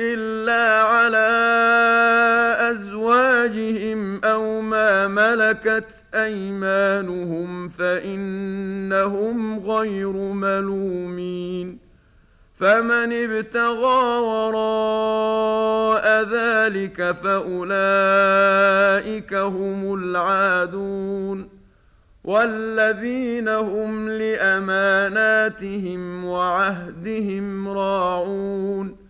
الا على ازواجهم أو ما ملكت ايمانهم فانهم غير ملومين فمن ابتغى وراء ذلك فاولئك هم العادون والذين هم لاماناتهم وعهدهم راعون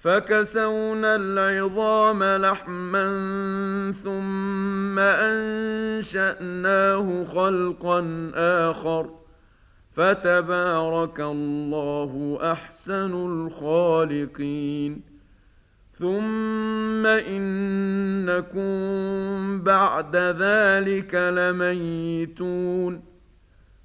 فكسونا العظام لحما ثم أنشأناه خلقا آخر. فتبارك الله أحسن الخالقين. ثم إنكم بعد ذلك لميتون.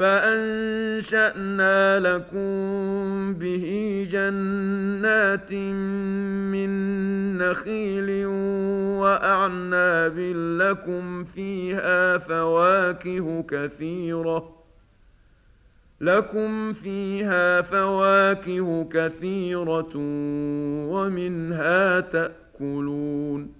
فأنشأنا لكم به جنات من نخيل وأعناب لكم فيها فواكه كثيرة لكم فيها فواكه كثيرة ومنها تأكلون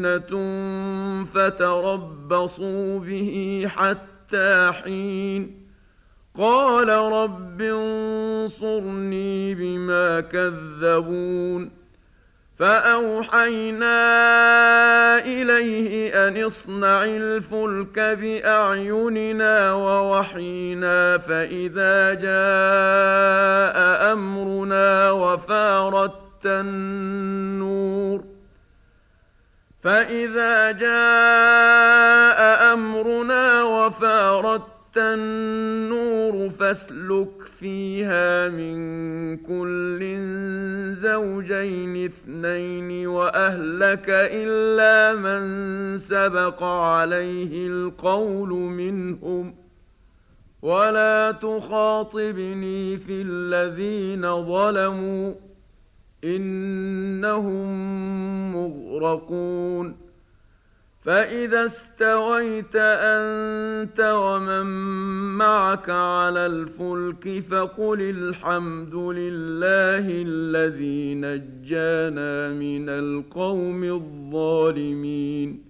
جنة فتربصوا به حتى حين. قال رب انصرني بما كذبون. فأوحينا إليه أن اصنع الفلك بأعيننا ووحينا فإذا جاء أمرنا وفارت النور. فاذا جاء امرنا وفارت النور فاسلك فيها من كل زوجين اثنين واهلك الا من سبق عليه القول منهم ولا تخاطبني في الذين ظلموا إنهم مغرقون. فإذا استويت أنت ومن معك على الفلك فقل الحمد لله الذي نجانا من القوم الظالمين.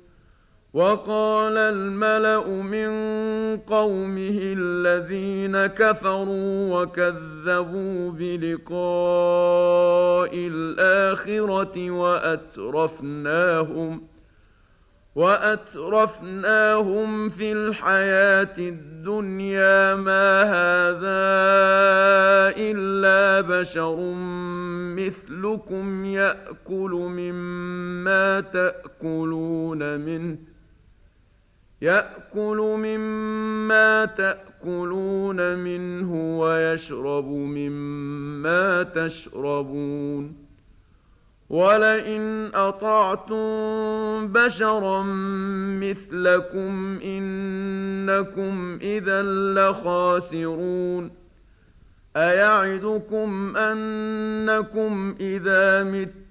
وقال الملأ من قومه الذين كفروا وكذبوا بلقاء الآخرة وأترفناهم وأترفناهم في الحياة الدنيا ما هذا إلا بشر مثلكم يأكل مما تأكلون منه يأكل مما تأكلون منه ويشرب مما تشربون. ولئن اطعتم بشرا مثلكم انكم اذا لخاسرون. ايعدكم انكم اذا متم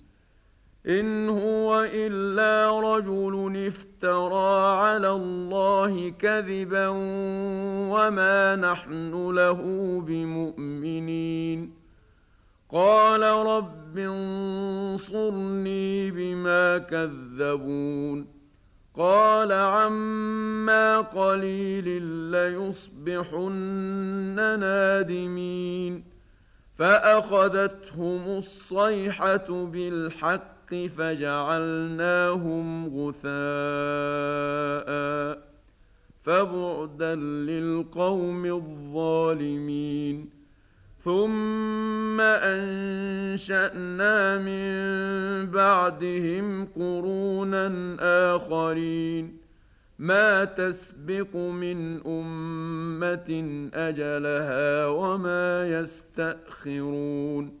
إن هو إلا رجل افترى على الله كذبا وما نحن له بمؤمنين. قال رب انصرني بما كذبون. قال عما قليل ليصبحن نادمين. فأخذتهم الصيحة بالحق فجعلناهم غثاء فبعدا للقوم الظالمين. ثم أنشأنا من بعدهم قرونا آخرين. ما تسبق من أمة أجلها وما يستأخرون.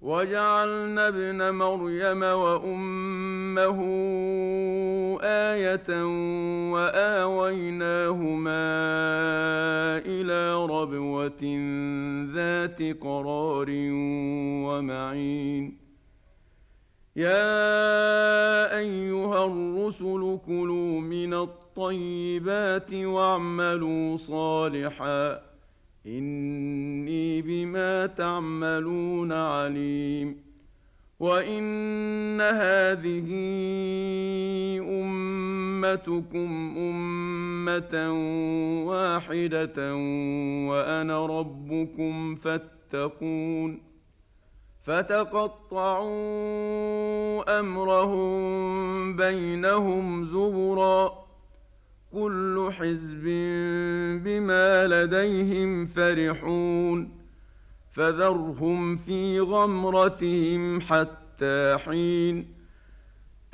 وجعلنا ابن مريم وأمه آية وآويناهما إلى ربوة ذات قرار ومعين. يا أيها الرسل كلوا من الطيبات واعملوا صالحا إني بما تعملون عليم. وإن هذه أمتكم أمة واحدة وأنا ربكم فاتقون فتقطعوا أمرهم بينهم زبرا. كل حزب بما لديهم فرحون فذرهم في غمرتهم حتى حين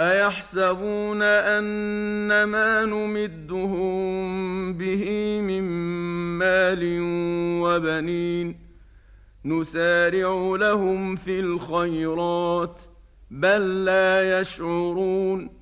أيحسبون ان ما نمدهم به من مال وبنين نسارع لهم في الخيرات بل لا يشعرون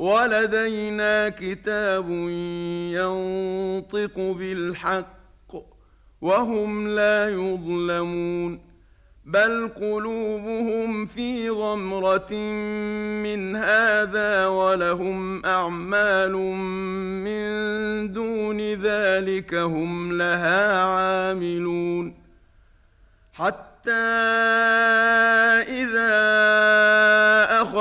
ولدينا كتاب ينطق بالحق وهم لا يظلمون بل قلوبهم في غمرة من هذا ولهم أعمال من دون ذلك هم لها عاملون حتى إذا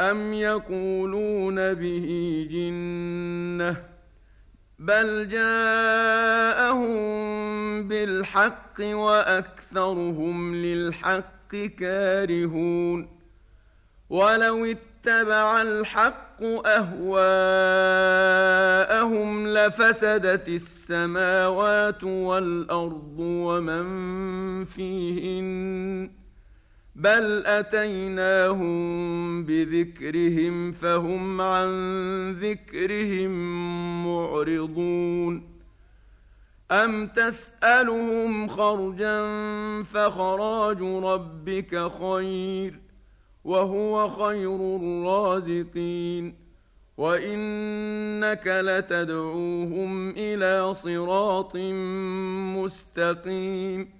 أم يقولون به جنة بل جاءهم بالحق وأكثرهم للحق كارهون ولو اتبع الحق أهواءهم لفسدت السماوات والأرض ومن فيهن بل اتيناهم بذكرهم فهم عن ذكرهم معرضون أم تسألهم خرجا فخراج ربك خير وهو خير الرازقين وإنك لتدعوهم إلى صراط مستقيم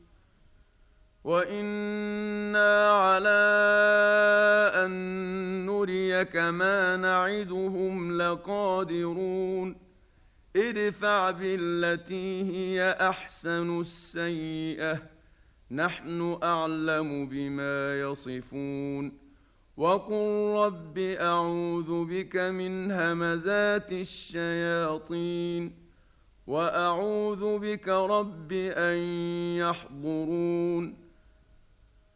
وأنا على ان نريك ما نعدهم لقادرون ادفع بالتي هي احسن السيئه نحن اعلم بما يصفون وقل رب اعوذ بك من همزات الشياطين واعوذ بك رب ان يحضرون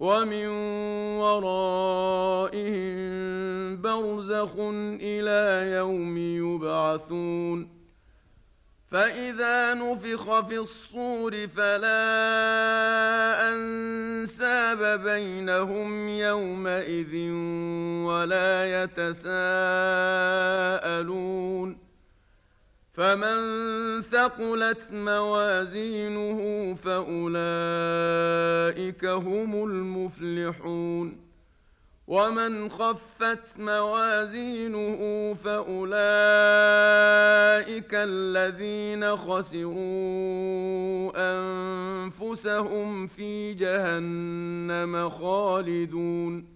ومن ورائهم برزخ إلى يوم يبعثون فإذا نفخ في الصور فلا أنساب بينهم يومئذ ولا يتساءلون فمن ثقلت موازينه فأولئك هم المفلحون ومن خفت موازينه فاولئك الذين خسروا انفسهم في جهنم خالدون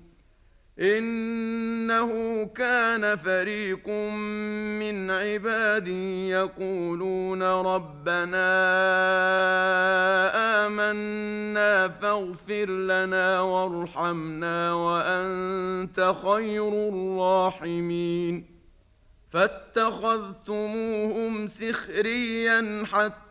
إنه كان فريق من عبادي يقولون ربنا آمنا فاغفر لنا وارحمنا وأنت خير الراحمين. فاتخذتموهم سخريا حتى